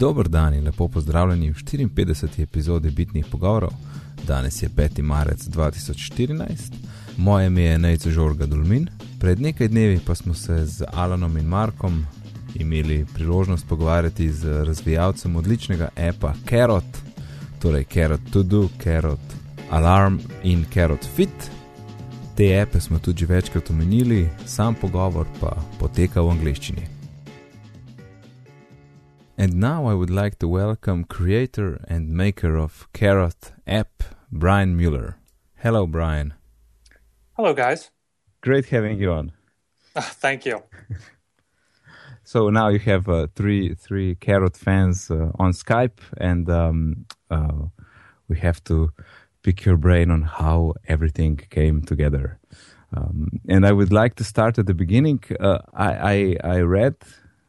Dobro dan in lepo pozdravljeni v 54. epizodi Bitnih pogovorov. Danes je 5. marec 2014, moje ime je Nejco Žorga Dulmin. Pred nekaj dnevi pa smo se z Alanom in Markom imeli priložnost pogovarjati z razvijalcem odličnega appa Carrot, torej Carrot To Do, Carrot Alarm in Carrot Fit. Te appe smo tudi večkrat omenili, sam pogovor pa poteka v angleščini. And now I would like to welcome creator and maker of Carrot app, Brian Mueller. Hello, Brian. Hello, guys. Great having you on. Uh, thank you. so now you have uh, three three Carrot fans uh, on Skype, and um, uh, we have to pick your brain on how everything came together. Um, and I would like to start at the beginning. Uh, I, I, I read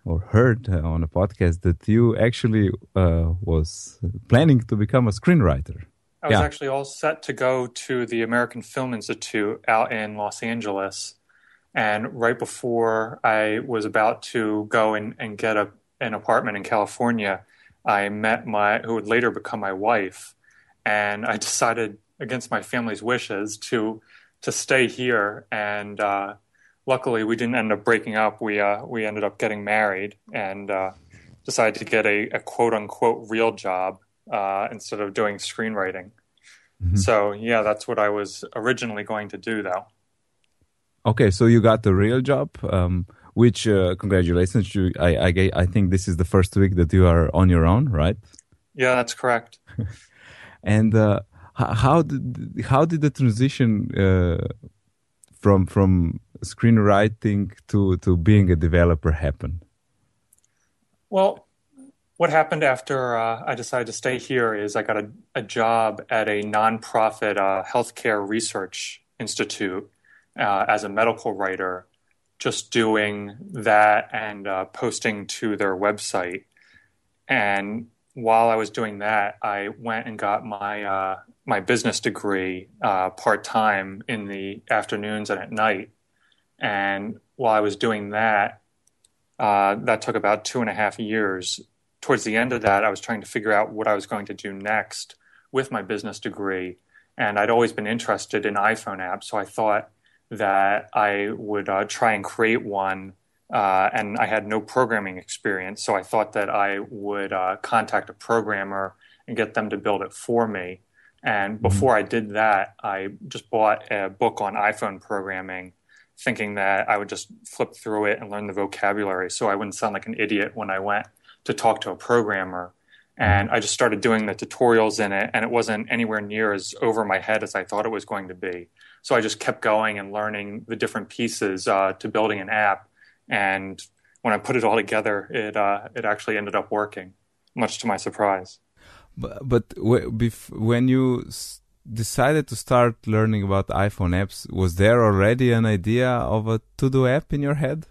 or heard uh, on a podcast that you actually uh, was planning to become a screenwriter. I was yeah. actually all set to go to the American Film Institute out in Los Angeles. And right before I was about to go and, and get a, an apartment in California, I met my, who would later become my wife. And I decided against my family's wishes to, to stay here and, uh, luckily we didn't end up breaking up. We uh, we ended up getting married and uh, decided to get a, a, quote unquote real job uh, instead of doing screenwriting. Mm-hmm. So yeah, that's what I was originally going to do, though. Okay, so you got the real job. Um, which uh, congratulations! You, I, I I think this is the first week that you are on your own, right? Yeah, that's correct. and uh, how did how did the transition uh, from from screenwriting to to being a developer happen? Well, what happened after uh, I decided to stay here is I got a, a job at a nonprofit uh, healthcare research institute uh, as a medical writer, just doing that and uh, posting to their website. And while I was doing that, I went and got my uh, my business degree uh, part time in the afternoons and at night. And while I was doing that, uh, that took about two and a half years. Towards the end of that, I was trying to figure out what I was going to do next with my business degree. And I'd always been interested in iPhone apps, so I thought that I would uh, try and create one. Uh, and I had no programming experience, so I thought that I would uh, contact a programmer and get them to build it for me. And mm-hmm. before I did that, I just bought a book on iPhone programming thinking that I would just flip through it and learn the vocabulary so I wouldn't sound like an idiot when I went to talk to a programmer. And I just started doing the tutorials in it, and it wasn't anywhere near as over my head as I thought it was going to be. So I just kept going and learning the different pieces uh, to building an app. And when I put it all together, it uh, it actually ended up working, much to my surprise. But, but when you decided to start learning about iPhone apps, was there already an idea of a to do app in your head?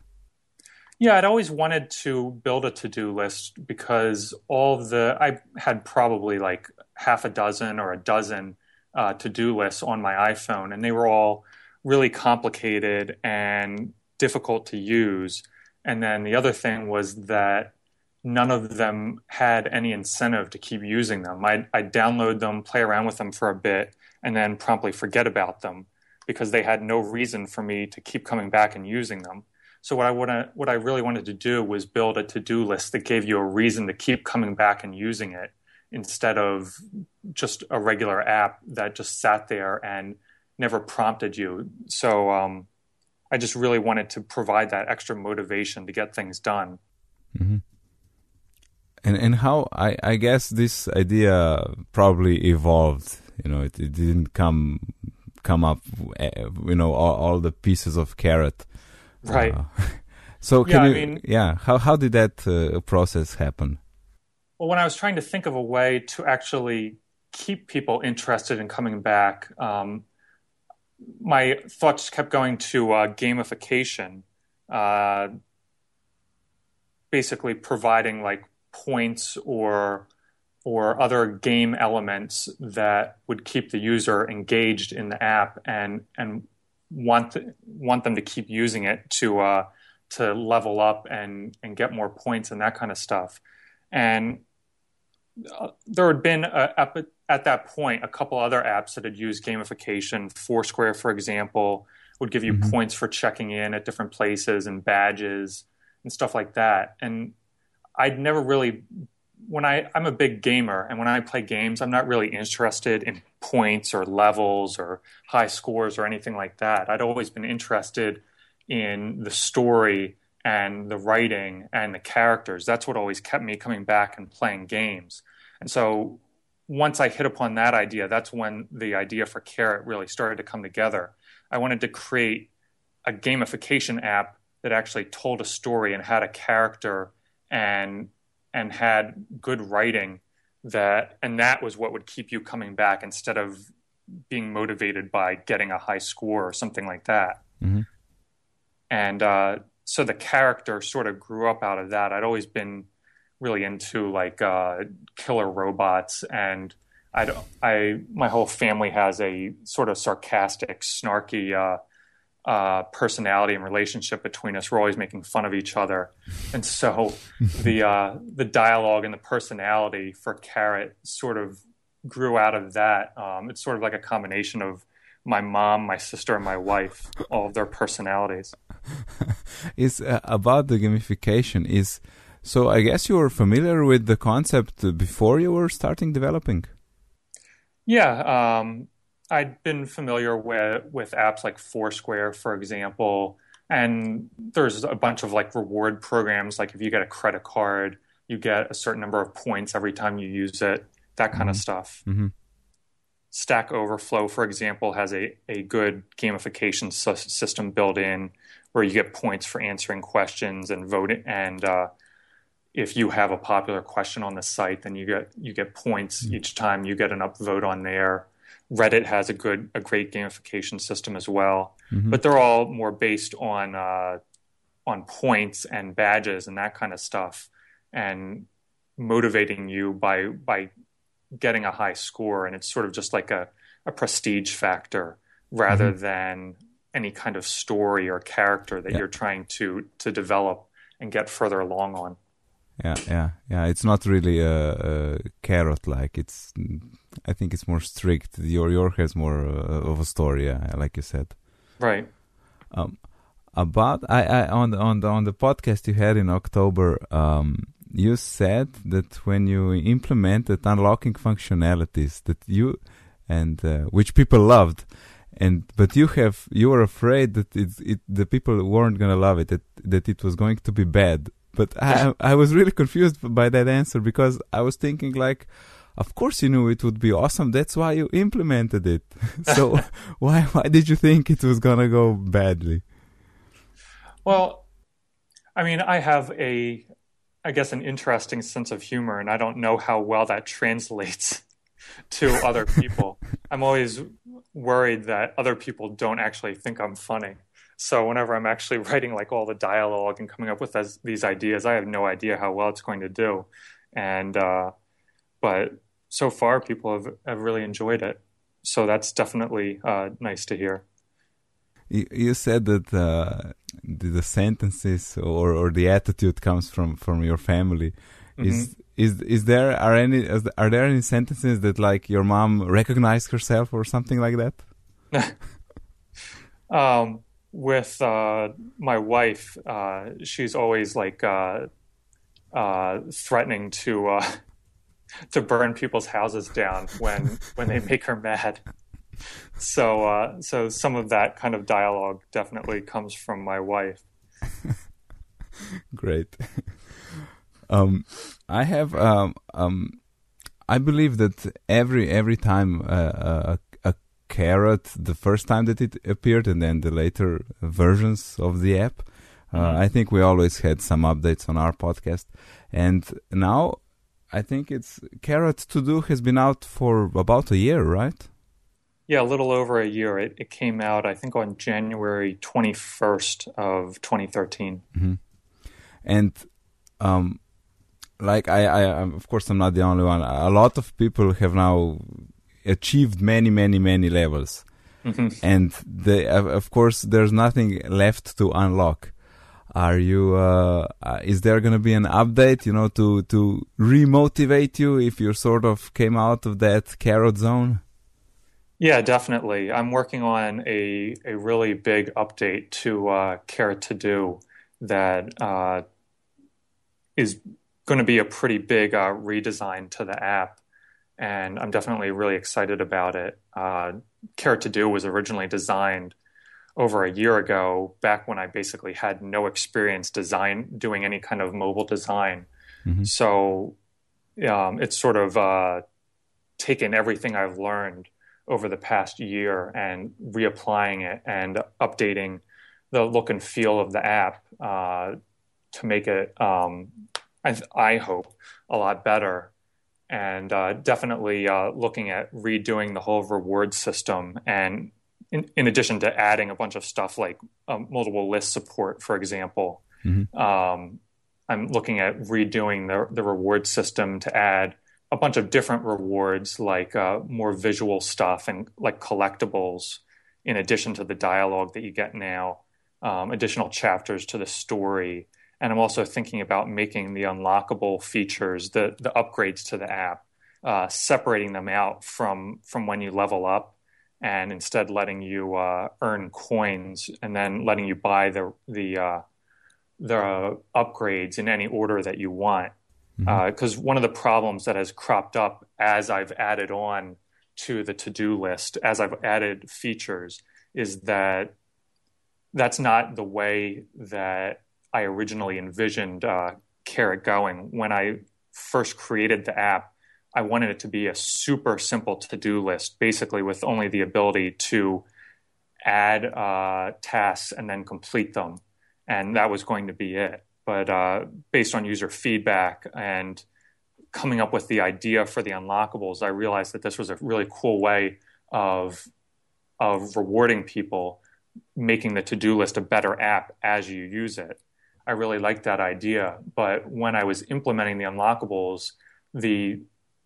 Yeah, I'd always wanted to build a to do list because all the, I had probably like half a dozen or a dozen uh, to do lists on my iPhone, and they were all really complicated and difficult to use. And then the other thing was that none of them had any incentive to keep using them. I'd, I'd, download them, play around with them for a bit, and then promptly forget about them because they had no reason for me to keep coming back and using them. So what I wanna, what I really wanted to do was build a to-do list that gave you a reason to keep coming back and using it instead of just a regular app that just sat there and never prompted you. So um, I just really wanted to provide that extra motivation to get things done. Mm-hmm and and how I I guess this idea probably evolved. You know, it, it didn't come come up. Eh, you know, all, all the pieces of carrot. Right. Uh, so can yeah, you? I mean, yeah. How how did that uh, process happen? Well, when I was trying to think of a way to actually keep people interested in coming back, um, my thoughts kept going to uh, gamification. Uh, basically providing like points or or other game elements that would keep the user engaged in the app and and want want them to keep using it to uh, to level up and and get more points and that kind of stuff. And uh, there had been a, at that point a couple other apps that had used gamification. Foursquare, for example, would give you mm-hmm. points for checking in at different places and badges and stuff like that. And I'd never really when I I'm a big gamer and when I play games, I'm not really interested in points or levels or high scores or anything like that. I'd always been interested in the story and the writing and the characters. That's what always kept me coming back and playing games. And so once I hit upon that idea, that's when the idea for Carrot really started to come together. I wanted to create a gamification app that actually told a story and had a character and and had good writing that and that was what would keep you coming back instead of being motivated by getting a high score or something like that. Mm-hmm. And uh, so the character sort of grew up out of that. I'd always been really into like uh, killer robots and I, I, my whole family has a sort of sarcastic, snarky uh, uh, personality and relationship between us. We're always making fun of each other, and so the uh, the dialogue and the personality for Carrot sort of grew out of that. Um, it's sort of like a combination of my mom, my sister, and my wife, all of their personalities. is uh, about the gamification is so. I guess you were familiar with the concept before you were starting developing. Yeah, um, I'd been familiar with with apps like Foursquare, for example, and there's a bunch of like reward programs. Like if you get a credit card, you get a certain number of points every time you use it. That kind mm-hmm. of stuff. Mm-hmm. Stack Overflow, for example, has a, a good gamification system built in where you get points for answering questions and voting. And uh, if you have a popular question on the site, then you get you get points mm-hmm. each time you get an upvote on there. Reddit has a good, a great gamification system as well, mm-hmm. but they're all more based on uh, on points and badges and that kind of stuff, and motivating you by by getting a high score. And it's sort of just like a, a prestige factor rather mm-hmm. than any kind of story or character that yeah. you're trying to to develop and get further along on yeah yeah yeah it's not really a, a carrot like it's i think it's more strict. Your your has more uh, of a story yeah, like you said. Right. Um about i i on the on the on the podcast you had in october um you said that when you implemented unlocking functionalities that you and uh, which people loved and but you have you were afraid that it's it the people weren't gonna love it that that it was going to be bad. But I, I was really confused by that answer because I was thinking like, of course you knew it would be awesome. That's why you implemented it. so why why did you think it was gonna go badly? Well, I mean, I have a, I guess, an interesting sense of humor, and I don't know how well that translates to other people. I'm always worried that other people don't actually think I'm funny. So whenever I'm actually writing like all the dialogue and coming up with as, these ideas, I have no idea how well it's going to do. And uh, but so far, people have, have really enjoyed it. So that's definitely uh, nice to hear. You, you said that uh, the, the, sentences or, or the attitude comes from, from your family. Mm-hmm. Is is is there are any are there any sentences that like your mom recognized herself or something like that? um, with uh, my wife, uh, she's always like uh, uh threatening to uh, to burn people's houses down when when they make her mad. So uh, so some of that kind of dialogue definitely comes from my wife. Great. Um, I have um, um, I believe that every every time a carrot the first time that it appeared and then the later versions of the app. Uh, mm-hmm. I think we always had some updates on our podcast. And now I think it's Carrot To Do has been out for about a year, right? Yeah, a little over a year. It, it came out, I think, on January 21st of 2013. Mm-hmm. And, um, like I, I, of course, I'm not the only one. A lot of people have now achieved many, many, many levels. Mm-hmm. And they, of course, there's nothing left to unlock. Are you? Uh, uh, is there going to be an update? You know, to to remotivate you if you sort of came out of that carrot zone. Yeah, definitely. I'm working on a a really big update to uh, Carrot To Do that uh, is going to be a pretty big uh, redesign to the app, and I'm definitely really excited about it. Uh, Carrot To Do was originally designed over a year ago, back when I basically had no experience design doing any kind of mobile design. Mm-hmm. So um, it's sort of uh, taken everything I've learned over the past year and reapplying it and updating the look and feel of the app uh, to make it, um, I, I, hope, a lot better. And uh, definitely uh, looking at redoing the whole reward system and in, in addition to adding a bunch of stuff like um, multiple list support, for example, mm-hmm. um, I'm looking at redoing the, the reward system to add a bunch of different rewards, like uh, more visual stuff and like collectibles, in addition to the dialogue that you get now, um, additional chapters to the story. And I'm also thinking about making the unlockable features, the, the upgrades to the app, uh, separating them out from, from when you level up and instead letting you uh, earn coins and then letting you buy the the uh, the upgrades in any order that you want. Because mm-hmm. uh, one of the problems that has cropped up as I've added on to the to do list, as I've added features, is that that's not the way that I originally envisioned uh, Carrot going when I first created the app. I wanted it to be a super simple to do list, basically with only the ability to add uh, tasks and then complete them. And that was going to be it. But uh, based on user feedback and coming up with the idea for the unlockables, I realized that this was a really cool way of, of rewarding people, making the to do list a better app as you use it. I really liked that idea. But when I was implementing the unlockables, the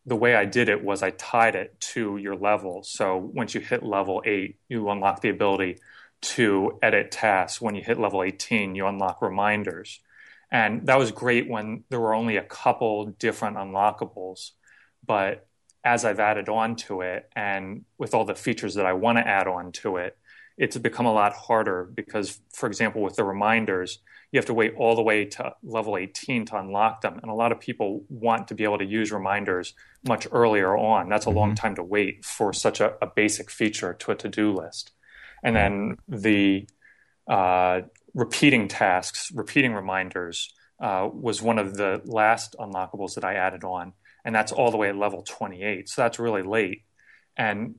the way I did it was I tied it to your level. So once you hit level eight, you unlock the ability to edit tasks. When you hit level 18, you unlock reminders. And that was great when there were only a couple different unlockables. But as I've added on to it and with all the features that I want to add on to it, it's become a lot harder because, for example, with the reminders, you have to wait all the way to level 18 to unlock them. And a lot of people want to be able to use reminders much earlier on. That's a mm-hmm. long time to wait for such a, a basic feature to a to do list. And then the uh, repeating tasks, repeating reminders uh, was one of the last unlockables that I added on. And that's all the way at level 28. So that's really late. And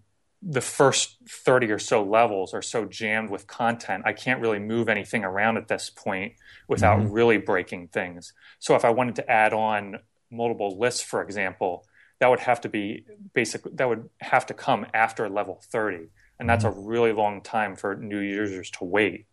the first 30 or so levels are so jammed with content, I can't really move anything around at this point without mm-hmm. really breaking things. So if I wanted to add on multiple lists, for example, that would have to be basically that would have to come after level 30 and that's mm-hmm. a really long time for new users to wait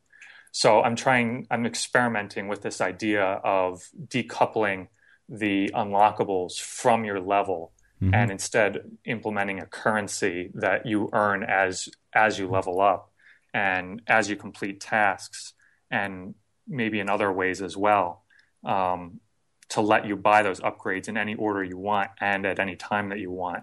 so i'm trying i'm experimenting with this idea of decoupling the unlockables from your level mm-hmm. and instead implementing a currency that you earn as as you level up and as you complete tasks and maybe in other ways as well um, to let you buy those upgrades in any order you want and at any time that you want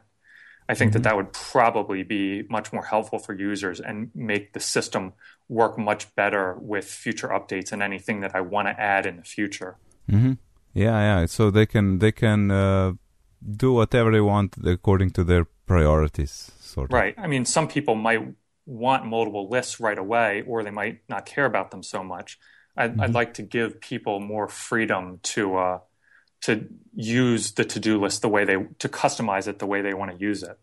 i think mm-hmm. that that would probably be much more helpful for users and make the system work much better with future updates and anything that i want to add in the future mm-hmm. yeah yeah so they can they can uh do whatever they want according to their priorities. Sort of. Right. I mean, some people might want multiple lists right away, or they might not care about them so much. I'd, mm-hmm. I'd like to give people more freedom to uh, to use the to do list the way they to customize it the way they want to use it.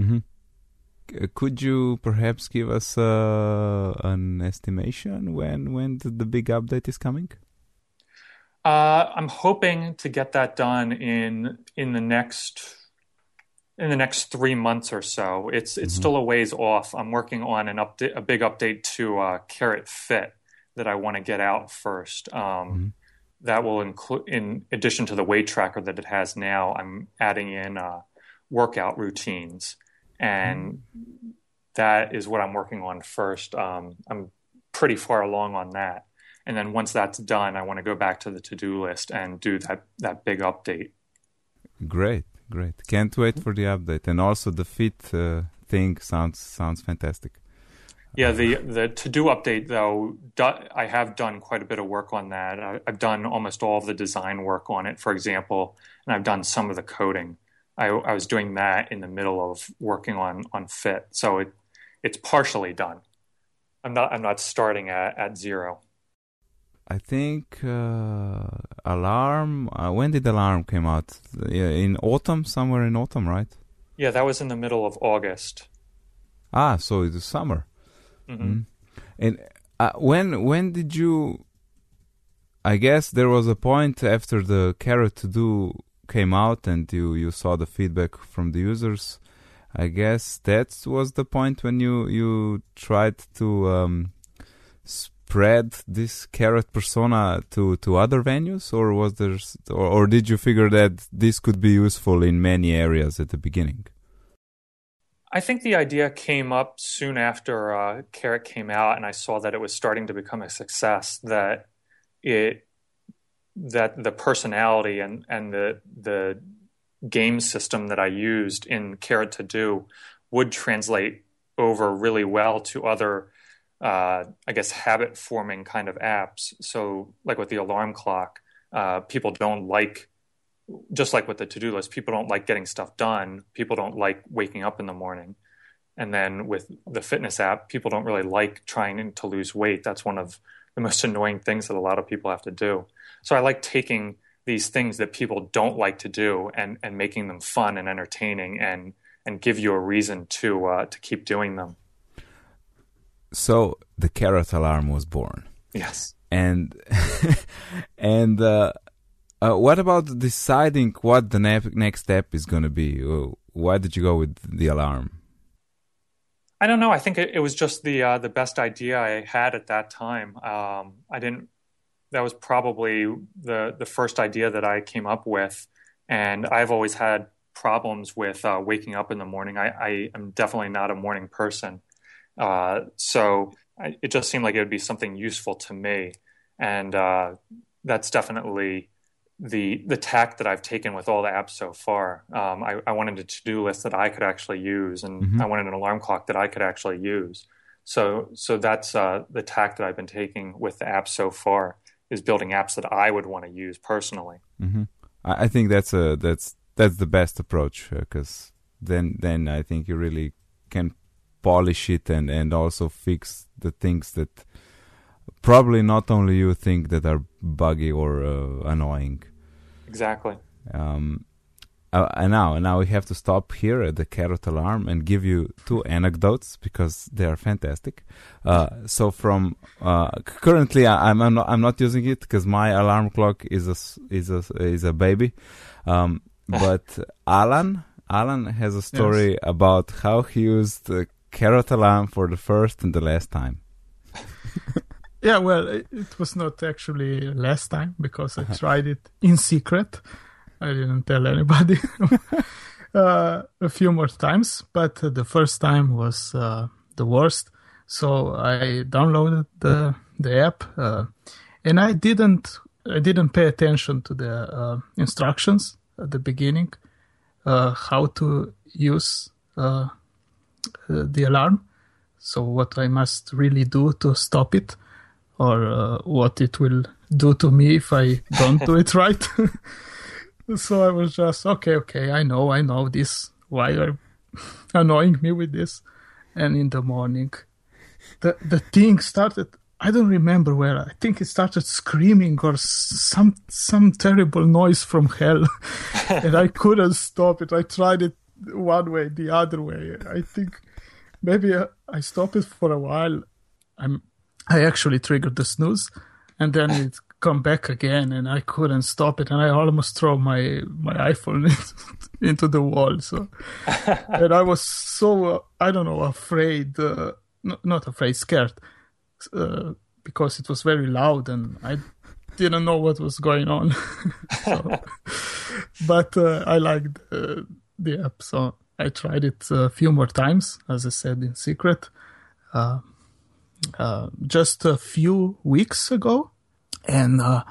Mm-hmm. Could you perhaps give us uh, an estimation when when the big update is coming? Uh, I'm hoping to get that done in in the next in the next three months or so. It's it's mm-hmm. still a ways off. I'm working on an update, a big update to uh, Carrot Fit that I want to get out first. Um, mm-hmm. That will include, in addition to the weight tracker that it has now, I'm adding in uh, workout routines, and mm-hmm. that is what I'm working on first. Um, I'm pretty far along on that And then once that's done, I want to go back to the to do list and do that, that big update. Great, great. Can't wait for the update. And also the fit uh, thing sounds sounds fantastic. Yeah, the the to do update though, do, I have done quite a bit of work on that. I, have done almost all of the design work on it, for example, and I've done some of the coding. I, I was doing that in the middle of working on on fit, so it it's partially done. I'm not I'm not starting at, at zero. I think uh, alarm. Uh, when did alarm came out? in autumn, somewhere in autumn, right? Yeah, that was in the middle of August. Ah, so it's summer. Mm-hmm. Mm. And uh, when when did you? I guess there was a point after the carrot to do came out and you you saw the feedback from the users. I guess that was the point when you you tried to um, spread this carrot persona to to other venues, or was there, or, or did you figure that this could be useful in many areas at the beginning? I think the idea came up soon after uh, Carrot came out, and I saw that it was starting to become a success. That it that the personality and and the the game system that I used in Carrot to Do would translate over really well to other, uh, I guess, habit forming kind of apps. So, like with the alarm clock, uh, people don't like just like with the to-do list, people don't like getting stuff done. People don't like waking up in the morning. And then with the fitness app, people don't really like trying to lose weight. That's one of the most annoying things that a lot of people have to do. So I like taking these things that people don't like to do and, and making them fun and entertaining and and give you a reason to uh, to keep doing them. So the carrot alarm was born. Yes. And and uh, uh, what about deciding what the ne- next step is going to be? Uh, why did you go with the alarm? I don't know. I think it, it was just the uh, the best idea I had at that time. Um, I didn't. That was probably the the first idea that I came up with, and I've always had problems with uh, waking up in the morning. I, I, am definitely not a morning person, uh, so I, it just seemed like it would be something useful to me, and uh, that's definitely the the tack that I've taken with all the apps so far. Um, I, I, wanted a to do list that I could actually use, and mm-hmm. I wanted an alarm clock that I could actually use. So so that's uh, the tack that I've been taking with the apps so far is building apps that I would want to use personally. Mm-hmm. I think that's a that's that's the best approach because uh, then then I think you really can polish it and and also fix the things that probably not only you think that are buggy or uh, annoying. Exactly. Um, uh, and now, now we have to stop here at the carrot alarm and give you two anecdotes because they are fantastic. Uh, so from uh, currently, I, am I'm not, I'm not using it because my alarm clock is a is a is a baby. Um, but Alan Alan has a story yes. about how he used the carrot alarm for the first and the last time. Yeah, well, it was not actually last time because I tried it in secret. I didn't tell anybody uh, a few more times, but the first time was uh, the worst. So I downloaded the the app, uh, and I didn't I didn't pay attention to the uh, instructions at the beginning, uh, how to use uh, the alarm. So what I must really do to stop it or uh, what it will do to me if I don't do it right. so I was just okay, okay, I know, I know this. Why are annoying me with this? And in the morning, the the thing started. I don't remember where. I think it started screaming or some some terrible noise from hell, and I couldn't stop it. I tried it one way, the other way. I think maybe I stopped it for a while. I'm I actually triggered the snooze, and then it come back again, and I couldn't stop it, and I almost throw my my iPhone into the wall. So, and I was so uh, I don't know afraid, uh, not, not afraid, scared, uh, because it was very loud, and I didn't know what was going on. so, but uh, I liked uh, the app, so I tried it a few more times, as I said in secret. Uh, uh, just a few weeks ago, and uh,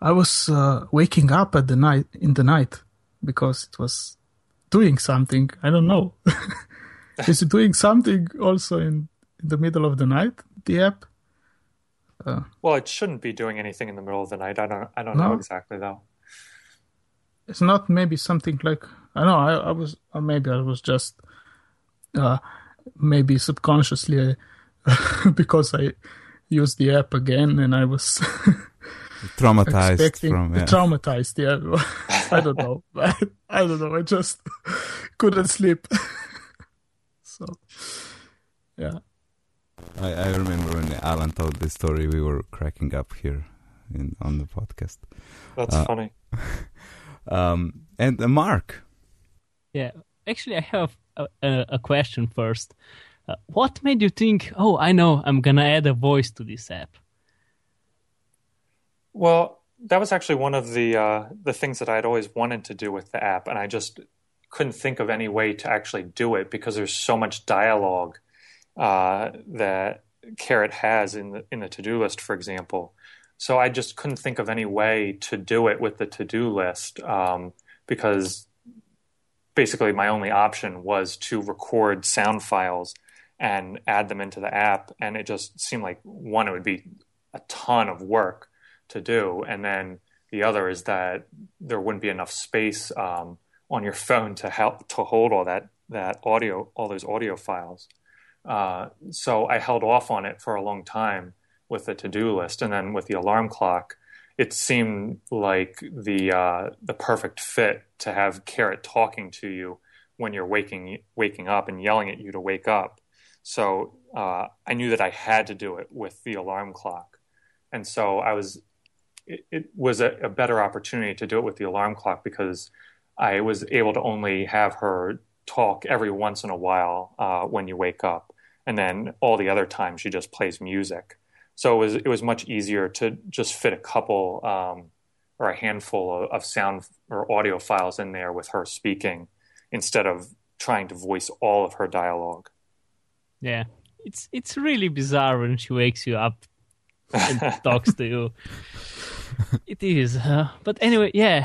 I was uh, waking up at the night in the night because it was doing something. I don't know. Is it doing something also in, in the middle of the night? The app. Uh, well, it shouldn't be doing anything in the middle of the night. I don't. I don't no? know exactly though. It's not maybe something like I know. I, I was or maybe I was just uh, maybe subconsciously because I used the app again and I was traumatized from yeah. traumatized. Yeah, I don't know. I, I don't know. I just couldn't sleep. so, yeah. I, I remember when Alan told this story, we were cracking up here in, on the podcast. That's uh, funny. um, and uh, Mark. Yeah, actually, I have a, a, question first. Uh, what made you think, oh, I know, I'm gonna add a voice to this app? Well, that was actually one of the uh, the things that I'd always wanted to do with the app, and I just couldn't think of any way to actually do it because there's so much dialogue uh, that Carrot has in the in the to do list, for example. So I just couldn't think of any way to do it with the to do list um, because basically my only option was to record sound files and add them into the app, and it just seemed like one it would be a ton of work to do, and then the other is that there wouldn't be enough space um, on your phone to help to hold all that that audio, all those audio files. Uh, so I held off on it for a long time with the to-do list, and then with the alarm clock, it seemed like the uh, the perfect fit to have Carrot talking to you when you're waking waking up and yelling at you to wake up. So uh, I knew that I had to do it with the alarm clock, and so I was. It, it was a, a better opportunity to do it with the alarm clock because I was able to only have her talk every once in a while uh, when you wake up, and then all the other times she just plays music. So it was it was much easier to just fit a couple um, or a handful of, of, sound or audio files in there with her speaking instead of trying to voice all of her dialogue. Yeah, it's it's really bizarre when she wakes you up and talks to you. It is, but anyway, yeah.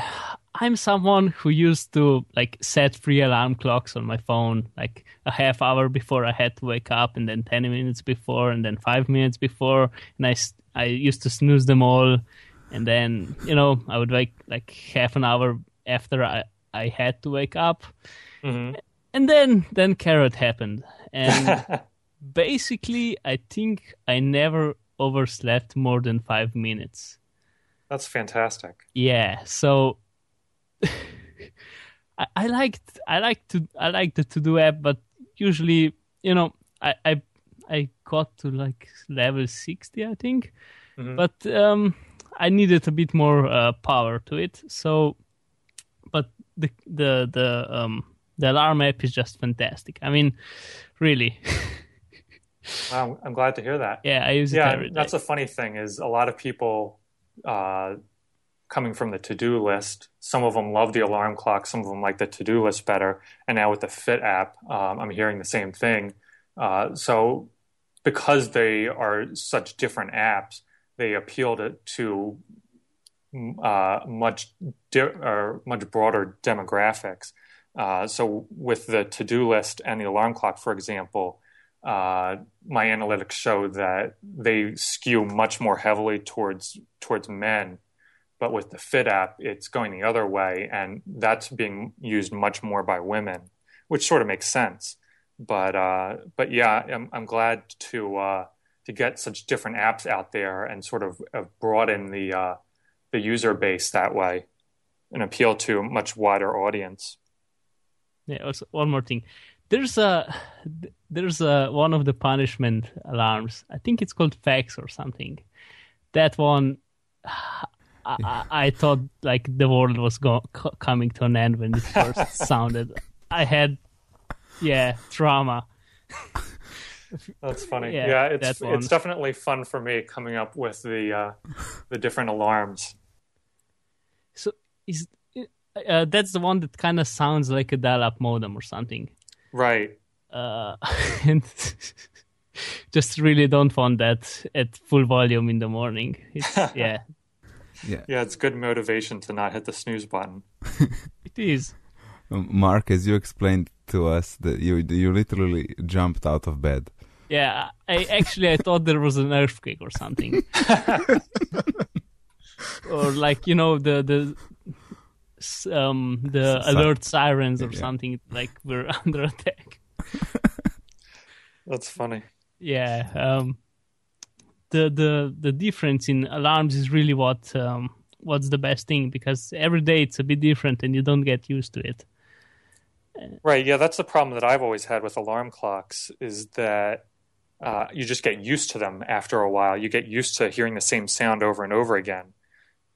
I'm someone who used to like set free alarm clocks on my phone, like a half hour before I had to wake up, and then ten minutes before, and then five minutes before, and I I used to snooze them all, and then you know I would wake like half an hour after I I had to wake up, mm-hmm. and then then carrot happened, and basically I think I never overslept more than five minutes. That's fantastic. Yeah, so I, I liked I like to I like the to do app, but usually you know I I I got to like level sixty I think, mm-hmm. but um, I needed a bit more uh, power to it. So, but the the the um the alarm app is just fantastic. I mean, really. wow, I'm glad to hear that. Yeah, I use it yeah, That's a funny thing is a lot of people uh, coming from the to-do list. Some of them love the alarm clock. Some of them like the to-do list better. And now with the Fit app, um, I'm hearing the same thing. Uh, so because they are such different apps, they appeal to, to uh, much di- or much broader demographics. Uh, so with the to-do list and the alarm clock, for example, uh, my analytics show that they skew much more heavily towards towards men but with the Fit app, it's going the other way, and that's being used much more by women, which sort of makes sense. But uh, but yeah, I'm, I'm glad to uh, to get such different apps out there and sort of, broaden the uh, the user base that way and appeal to a much wider audience. Yeah. Also, one more thing. There's a there's a one of the punishment alarms. I think it's called fax or something. That one I, I, thought like the world was go- coming to an end when it first sounded. I had, yeah, trauma. That's funny. Yeah, yeah it's it's definitely fun for me coming up with the uh, the different alarms. So is uh, that's the one that kind of sounds like a dial-up modem or something, right? Uh, and just really don't want that at full volume in the morning. It's, yeah, Yeah. Yeah, it's good motivation to not hit the snooze button. it is. Um, Mark, as you explained to us, that you you literally jumped out of bed. Yeah, I actually I thought there was an earthquake or something, or like you know the the um the Si- alert sirens or Yeah. something like we're under attack. That's funny. Yeah, um, the the the difference in alarms is really what um what's the best thing because every day it's a bit different and you don't get used to it. Right. Yeah, that's the problem that I've always had with alarm clocks is that uh, you just get used to them after a while. You get used to hearing the same sound over and over again.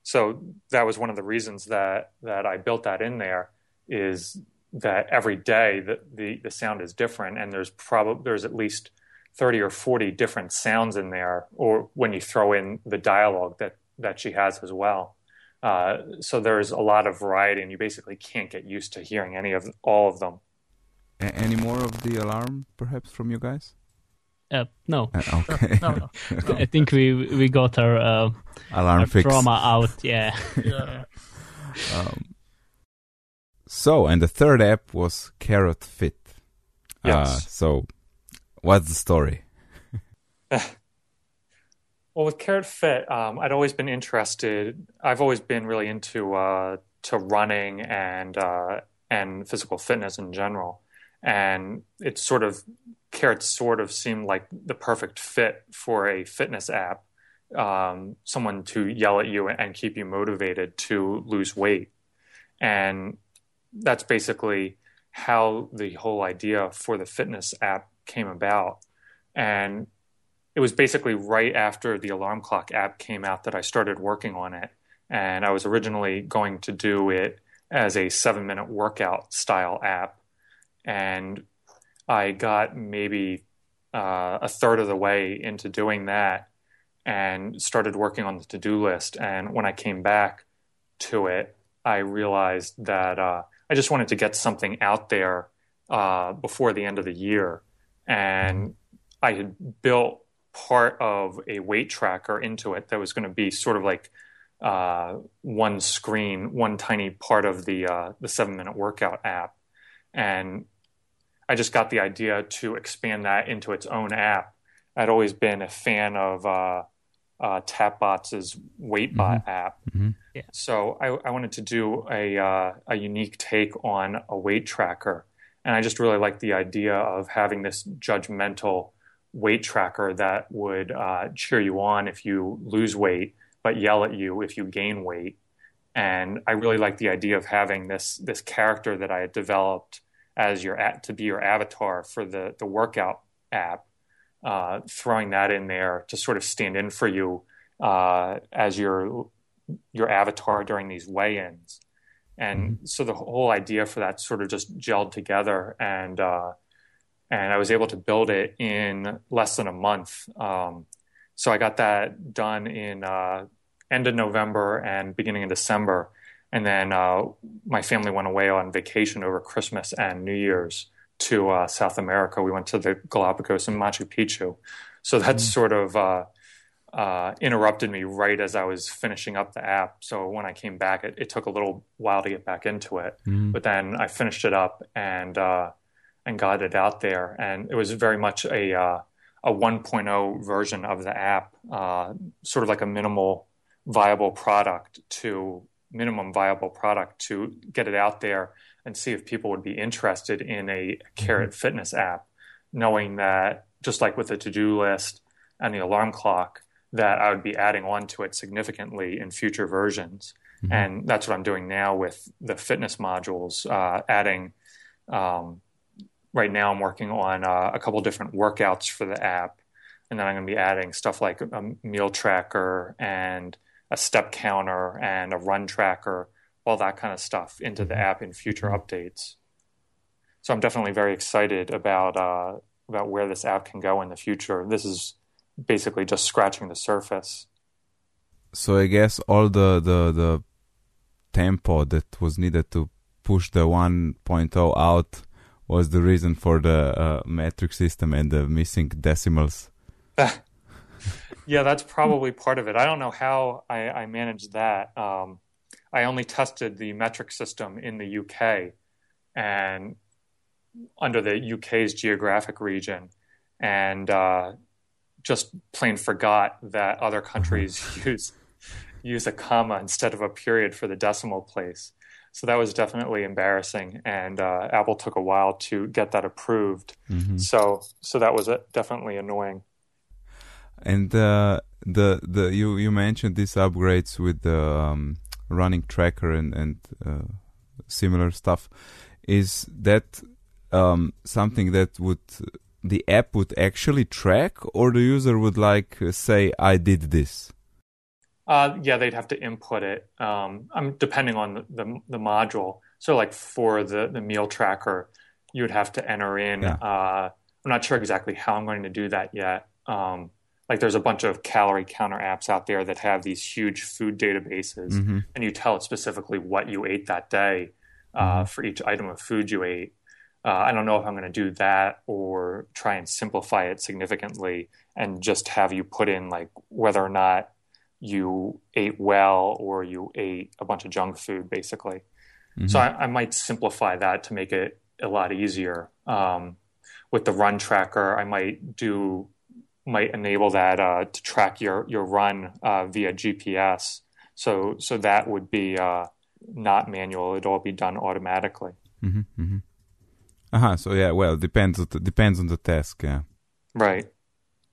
So that was one of the reasons that that I built that in there is that every day the the, the sound is different and there's probably there's at least 30 or 40 different sounds in there or when you throw in the dialogue that that she has as well. Uh, so there's a lot of variety, and you basically can't get used to hearing any of all of them. A- any more of the alarm, perhaps, from you guys? Uh, no, Uh, okay. No, no. I think we we got our, uh, alarm our fix. trauma out. Yeah. Yeah. Um, so, and the third app was Carrot Fit. Uh, Yes. so, what's the story? Well, with Carrot Fit, um, I'd always been interested. I've always been really into uh, to running and uh, and physical fitness in general, and it sort of Carrot sort of seemed like the perfect fit for a fitness app, um, someone to yell at you and keep you motivated to lose weight, and that's basically how the whole idea for the fitness app came about, and it was basically right after the alarm clock app came out that I started working on it. And I was originally going to do it as a seven minute workout style app. And I got maybe uh, a third of the way into doing that and started working on the to do list. And when I came back to it, I realized that uh, I just wanted to get something out there uh, before the end of the year. And I had built part of a weight tracker into it that was going to be sort of like uh, one screen, one tiny part of the uh, the seven minute workout app, and I just got the idea to expand that into its own app. I'd always been a fan of uh, uh, Tapbots' WeightBot app, Mhm. Yeah. so I, I wanted to do a uh, a unique take on a weight tracker, and I just really like the idea of having this judgmental weight tracker that would uh, cheer you on if you lose weight, but yell at you if you gain weight. And I really like the idea of having this this character that I had developed as your to be your avatar for the the workout app, uh, throwing that in there to sort of stand in for you uh, as your your avatar during these weigh-ins. And so the whole idea for that sort of just gelled together and uh, and I was able to build it in less than a month. Um, so I got that done in uh, end of November and beginning of December, and then uh, my family went away on vacation over Christmas and New Year's to uh, South America. We went to the Galapagos and Machu Picchu, so that sort of uh, interrupted me right as I was finishing up the app. So when I came back, it, it took a little while to get back into it, Mhm. but then I finished it up and uh, and got it out there. And it was very much a uh, a 1.0 version of the app, uh, sort of like a minimal viable product to minimum viable product to get it out there and see if people would be interested in a carrot fitness app, knowing that just like with the to do list and the alarm clock, that I would be adding on to it significantly in future versions. And that's what I'm doing now with the fitness modules, uh, adding um, right now I'm working on uh, a couple different workouts for the app, and then I'm going to be adding stuff like a meal tracker and a step counter and a run tracker, all that kind of stuff into the app in future updates. So I'm definitely very excited about uh, about where this app can go in the future. This is basically just scratching the surface. So I guess all the, the, the tempo that was needed to push the 1.0 out was the reason for the uh, metric system and the missing decimals. yeah, that's probably part of it. I don't know how I, I managed that. Um, I only tested the metric system in the UK and under the UK's geographic region, and uh, just plain forgot that other countries use use a comma instead of a period for the decimal place. So that was definitely embarrassing, and uh, Apple took a while to get that approved. Mm-hmm. So so that was uh, definitely annoying. And uh, the the you you mentioned these upgrades with the um, running tracker and and uh, similar stuff. Is that um, something that would the app would actually track, or the user would like uh, say, "I did this"? Uh, yeah, they'd have to input it. Um, I'm depending on the, the, the module. So, like for the the meal tracker, you would have to enter in. Yeah. Uh, I'm not sure exactly how I'm going to do that yet. Um, like there's a bunch of calorie counter apps out there that have these huge food databases, mm-hmm. and you tell it specifically what you ate that day uh, mm-hmm. for each item of food you ate. Uh, I don't know if I'm going to do that or try and simplify it significantly and just have you put in like whether or not you ate well or you ate a bunch of junk food, basically. Mm-hmm. So I, I, might simplify that to make it a lot easier. Um, with the run tracker, I might do might enable that uh, to track your your run uh, via GPS. So so that would be uh, not manual; it'd all be done automatically. Mm-hmm, mm-hmm. Uh huh. So yeah, well, depends on the, depends on the task. Yeah. Right.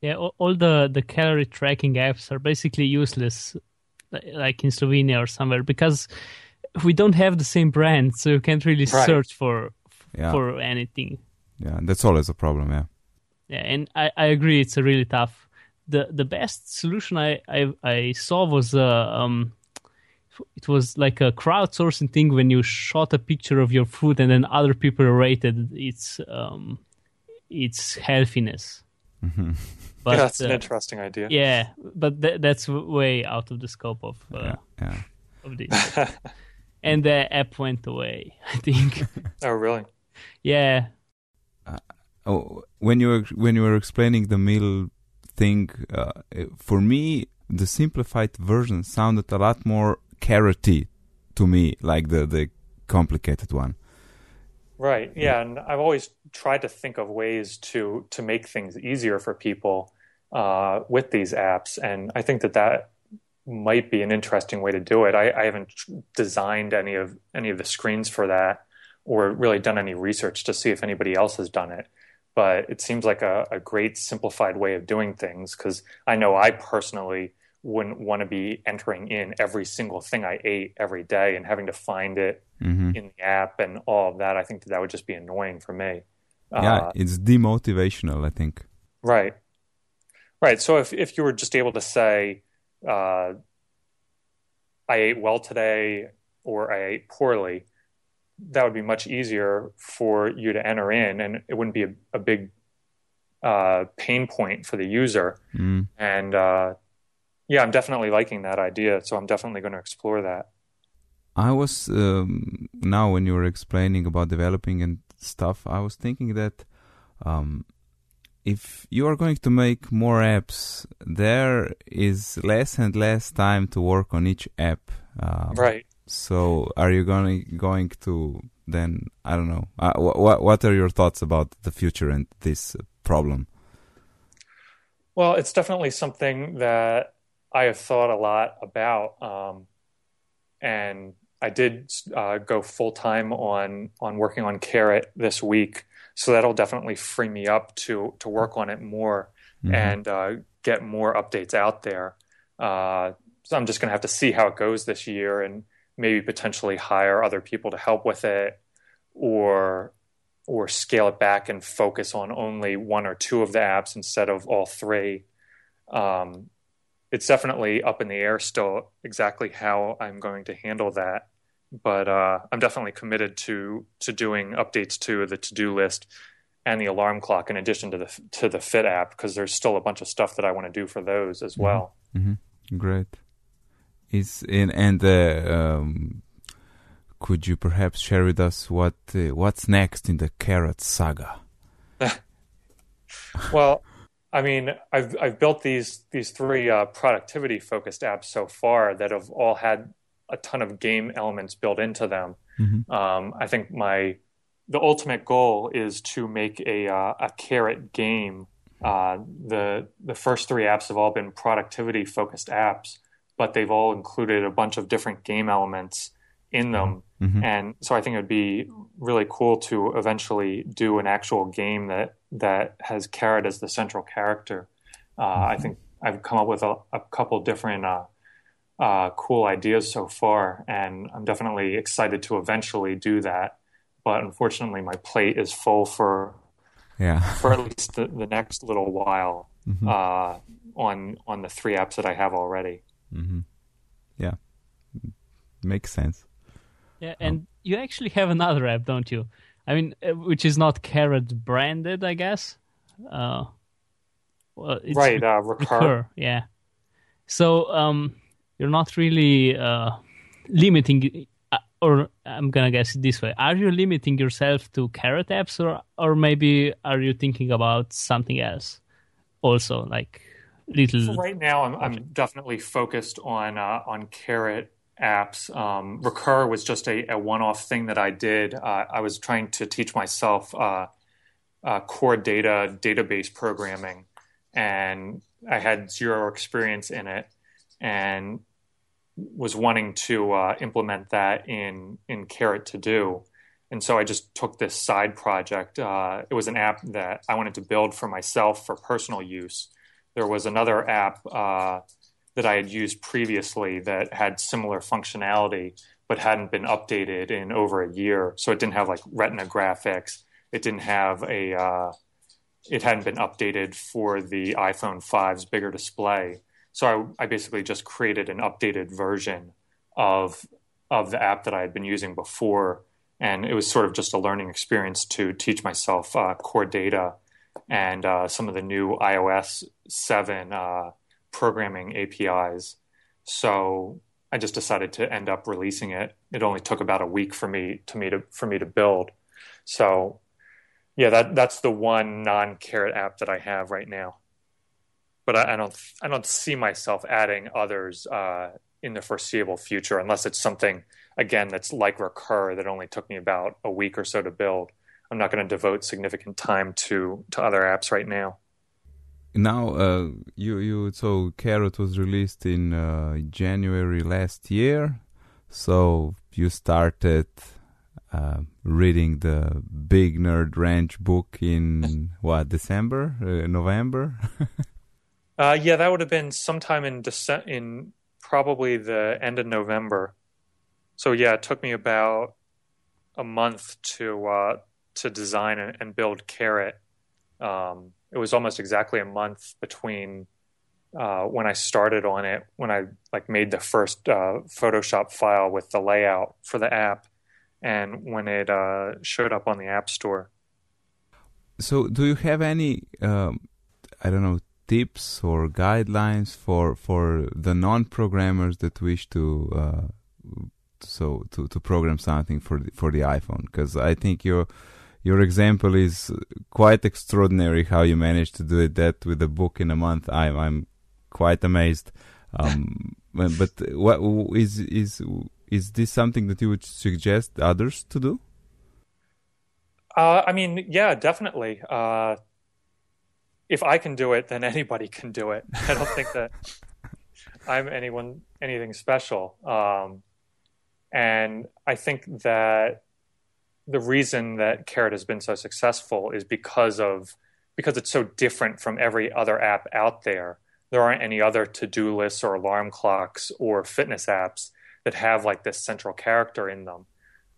Yeah, all, all the the calorie tracking apps are basically useless, like in Slovenia or somewhere, because we don't have the same brand, so you can't really right. search for yeah. for anything. Yeah, that's always a problem. Yeah. Yeah, and I, I agree. It's a really tough. the The best solution I I, I saw was uh, um, it was like a crowdsourcing thing when you shot a picture of your food and then other people rated its um, its healthiness. Mm-hmm. But, yeah, that's uh, an interesting idea. Yeah, but th- that's way out of the scope of uh, yeah, yeah. of this. and the app went away. I think. oh, really? Yeah, oh, when you were when you were explaining the meal thing, uh, for me the simplified version sounded a lot more carroty to me, like the the complicated one. Right. Yeah, and I've always tried to think of ways to to make things easier for people uh, with these apps, and I think that that might be an interesting way to do it. I, I haven't designed any of any of the screens for that, or really done any research to see if anybody else has done it but it seems like a, a great simplified way of doing things because I know I personally wouldn't want to be entering in every single thing I ate every day and having to find it mm-hmm. in the app and all of that. I think that, that would just be annoying for me. Yeah, uh, it's demotivational, I think. Right. Right. So if, if you were just able to say, uh, I ate well today or I ate poorly, that would be much easier for you to enter in, and it wouldn't be a, a big uh, pain point for the user. Mm. And uh, yeah, I'm definitely liking that idea, so I'm definitely going to explore that. I was um, now when you were explaining about developing and stuff, I was thinking that um, if you are going to make more apps, there is less and less time to work on each app. Um, right. So, are you going going to then? I don't know. Uh, what what are your thoughts about the future and this problem? Well, it's definitely something that I have thought a lot about, um, and I did uh, go full time on on working on Carrot this week, so that'll definitely free me up to to work on it more mm-hmm. and uh, get more updates out there. Uh, so I'm just going to have to see how it goes this year and maybe potentially hire other people to help with it or or scale it back and focus on only one or two of the apps instead of all three. Um, it's definitely up in the air still exactly how I'm going to handle that. But uh, I'm definitely committed to to doing updates to the to do list and the alarm clock in addition to the to the Fit app because there's still a bunch of stuff that I want to do for those as mm-hmm. well. Mm-hmm. Great is in and the um, could you perhaps share with us what uh, what's next in the Carrot saga? well, I mean, I've I've built these these three uh, productivity focused apps so far that have all had a ton of game elements built into them. Mm-hmm. Um, I think my the ultimate goal is to make a uh, a carrot game. Uh, the the first three apps have all been productivity focused apps, but they've all included a bunch of different game elements in them. Mm-hmm. And so I think it would be really cool to eventually do an actual game that that has Carrot as the central character. Uh, mm-hmm. I think I've come up with a, a couple different uh, uh, cool ideas so far, and I'm definitely excited to eventually do that. But unfortunately, my plate is full for yeah for at least the, the next little while mm-hmm. Uh, on on the three apps that I have already. Mm-hmm. Yeah, makes sense. Yeah, and um, you actually have another app, don't you? I mean, uh, which is not Carrot branded, I guess. Uh, well, right, uh, Recur. Recur. Yeah. So um, you're not really uh, limiting, uh, or I'm gonna guess it this way: Are you limiting yourself to Carrot apps, or or maybe are you thinking about something else? Also, like little. So right now, I'm, I'm definitely focused on uh, on Carrot apps. Um, Recur was just a, a, one-off thing that I did. Uh, I was trying to teach myself uh, uh, core data database programming, and I had zero experience in it, and was wanting to uh, implement that in in Carrot to do. And so I just took this side project. Uh, it was an app that I wanted to build for myself for personal use. There was another app uh, that I had used previously that had similar functionality but hadn't been updated in over a year. So it didn't have like Retina graphics. It didn't have a. Uh, it hadn't been updated for the iPhone 5's bigger display. So I, I, basically just created an updated version of of the app that I had been using before, and it was sort of just a learning experience to teach myself uh, core data and uh, some of the new iOS seven uh, programming APIs. So I just decided to end up releasing it. It only took about a week for me to me to for me to build. So yeah, that that's the one non carrot app that I have right now. But I, I don't I don't see myself adding others uh, in the foreseeable future unless it's something again that's like Recur that only took me about a week or so to build. I'm not going to devote significant time to to other apps right now now uh, you you so carrot was released in uh, january last year. So you started uh, reading the big nerd ranch book in what december uh, november? Uh, yeah that would have been sometime in Dece- in probably the end of november. So yeah it took me about a month to uh, to design and build carrot. Um, it was almost exactly a month between uh, when I started on it, when I like made the first uh, Photoshop file with the layout for the app, and when it uh, showed up on the App Store. So, do you have any, um, I don't know, tips or guidelines for for the non-programmers that wish to uh, so to to program something for the, for the iPhone? Because I think you're your example is quite extraordinary how you managed to do it that with a book in a month. I'm I'm quite amazed. Um, but what is is is this something that you would suggest others to do? Uh, I mean, yeah, definitely. Uh, if I can do it, then anybody can do it. I don't think that I'm anyone anything special. Um, and I think that the reason that Carrot has been so successful is because of because it's so different from every other app out there. There aren't any other to-do lists or alarm clocks or fitness apps that have like this central character in them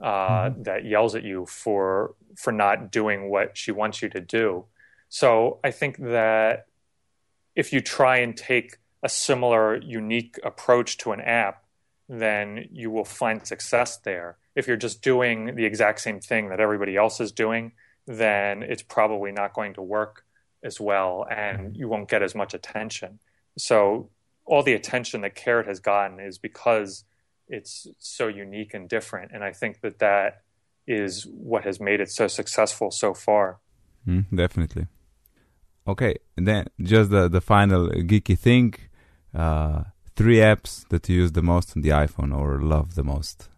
uh, mm-hmm. that yells at you for for not doing what she wants you to do. So I think that if you try and take a similar unique approach to an app, then you will find success there if you're just doing the exact same thing that everybody else is doing, then it's probably not going to work as well and mm-hmm. you won't get as much attention. So all the attention that Carrot has gotten is because it's so unique and different. And I think that that is what has made it so successful so far. Mm, definitely. Okay, then just the the final geeky thing. Uh, three apps that you use the most on the iPhone or love the most,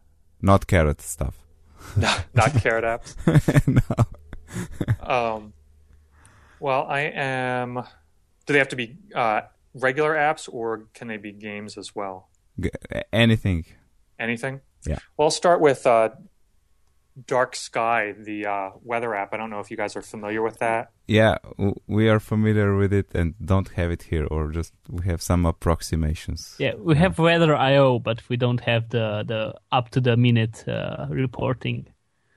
not carrot stuff. not, not carrot apps. no. um, well, I am. Do they have to be uh, regular apps or can they be games as well? G- anything. Anything? Yeah. Well, I'll start with uh, Dark Sky, the uh, weather app. I don't know if you guys are familiar with that. Yeah, we are familiar with it and don't have it here, or just we have some approximations. Yeah, we have Weather IO, but we don't have the the up to the minute uh, reporting.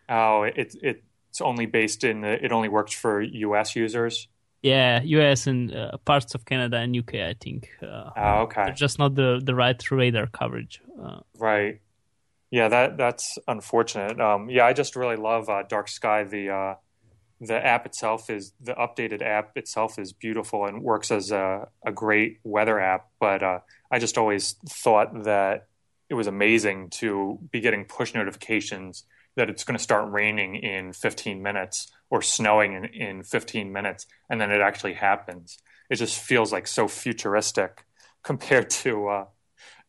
Oh, it, it it's only based in the, it only works for U.S. users. Yeah, US and uh, parts of Canada and UK, I think. Uh, Oh, okay. Just not the the right radar coverage. Uh, Right. Yeah, that that's unfortunate. Um, yeah, I just really love uh, Dark Sky. The uh, the app itself is the updated app itself is beautiful and works as a, a great weather app. But uh, I just always thought that it was amazing to be getting push notifications that it's going to start raining in 15 minutes or snowing in, in 15 minutes, and then it actually happens. It just feels like so futuristic compared to uh,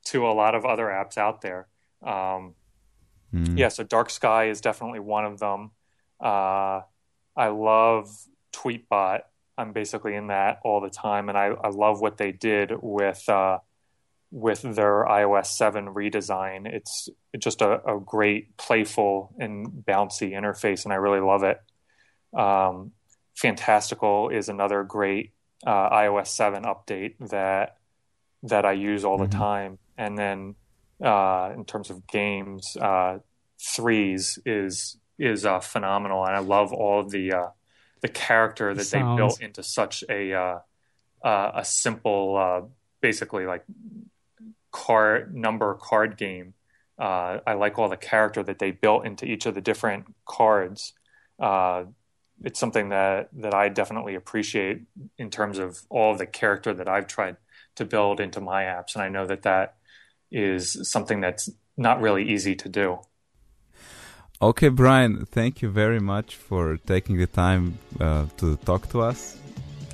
to a lot of other apps out there. Um, Mm. yeah, so Dark Sky is definitely one of them. Uh, I love Tweetbot. I'm basically in that all the time, and I, I love what they did with uh, with their iOS 7 redesign. It's just a, a great, playful, and bouncy interface, and I really love it. Um, Fantastical is another great uh, iOS 7 update that that I use all the Mhm. time, and then uh, in terms of games, uh, threes is is uh, phenomenal, and I love all of the uh, the character that they built into such a uh, uh, a simple, uh, basically like card number card game. Uh, I like all the character that they built into each of the different cards. Uh, it's something that that I definitely appreciate in terms of all of the character that I've tried to build into my apps, and I know that that is something that's not really easy to do. Okay, Brian, thank you very much for taking the time uh, to talk to us,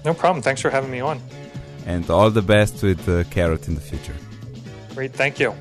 No problem. Thanks for having me on. and all the best with uh, Carrot in the future. Great. Thank you.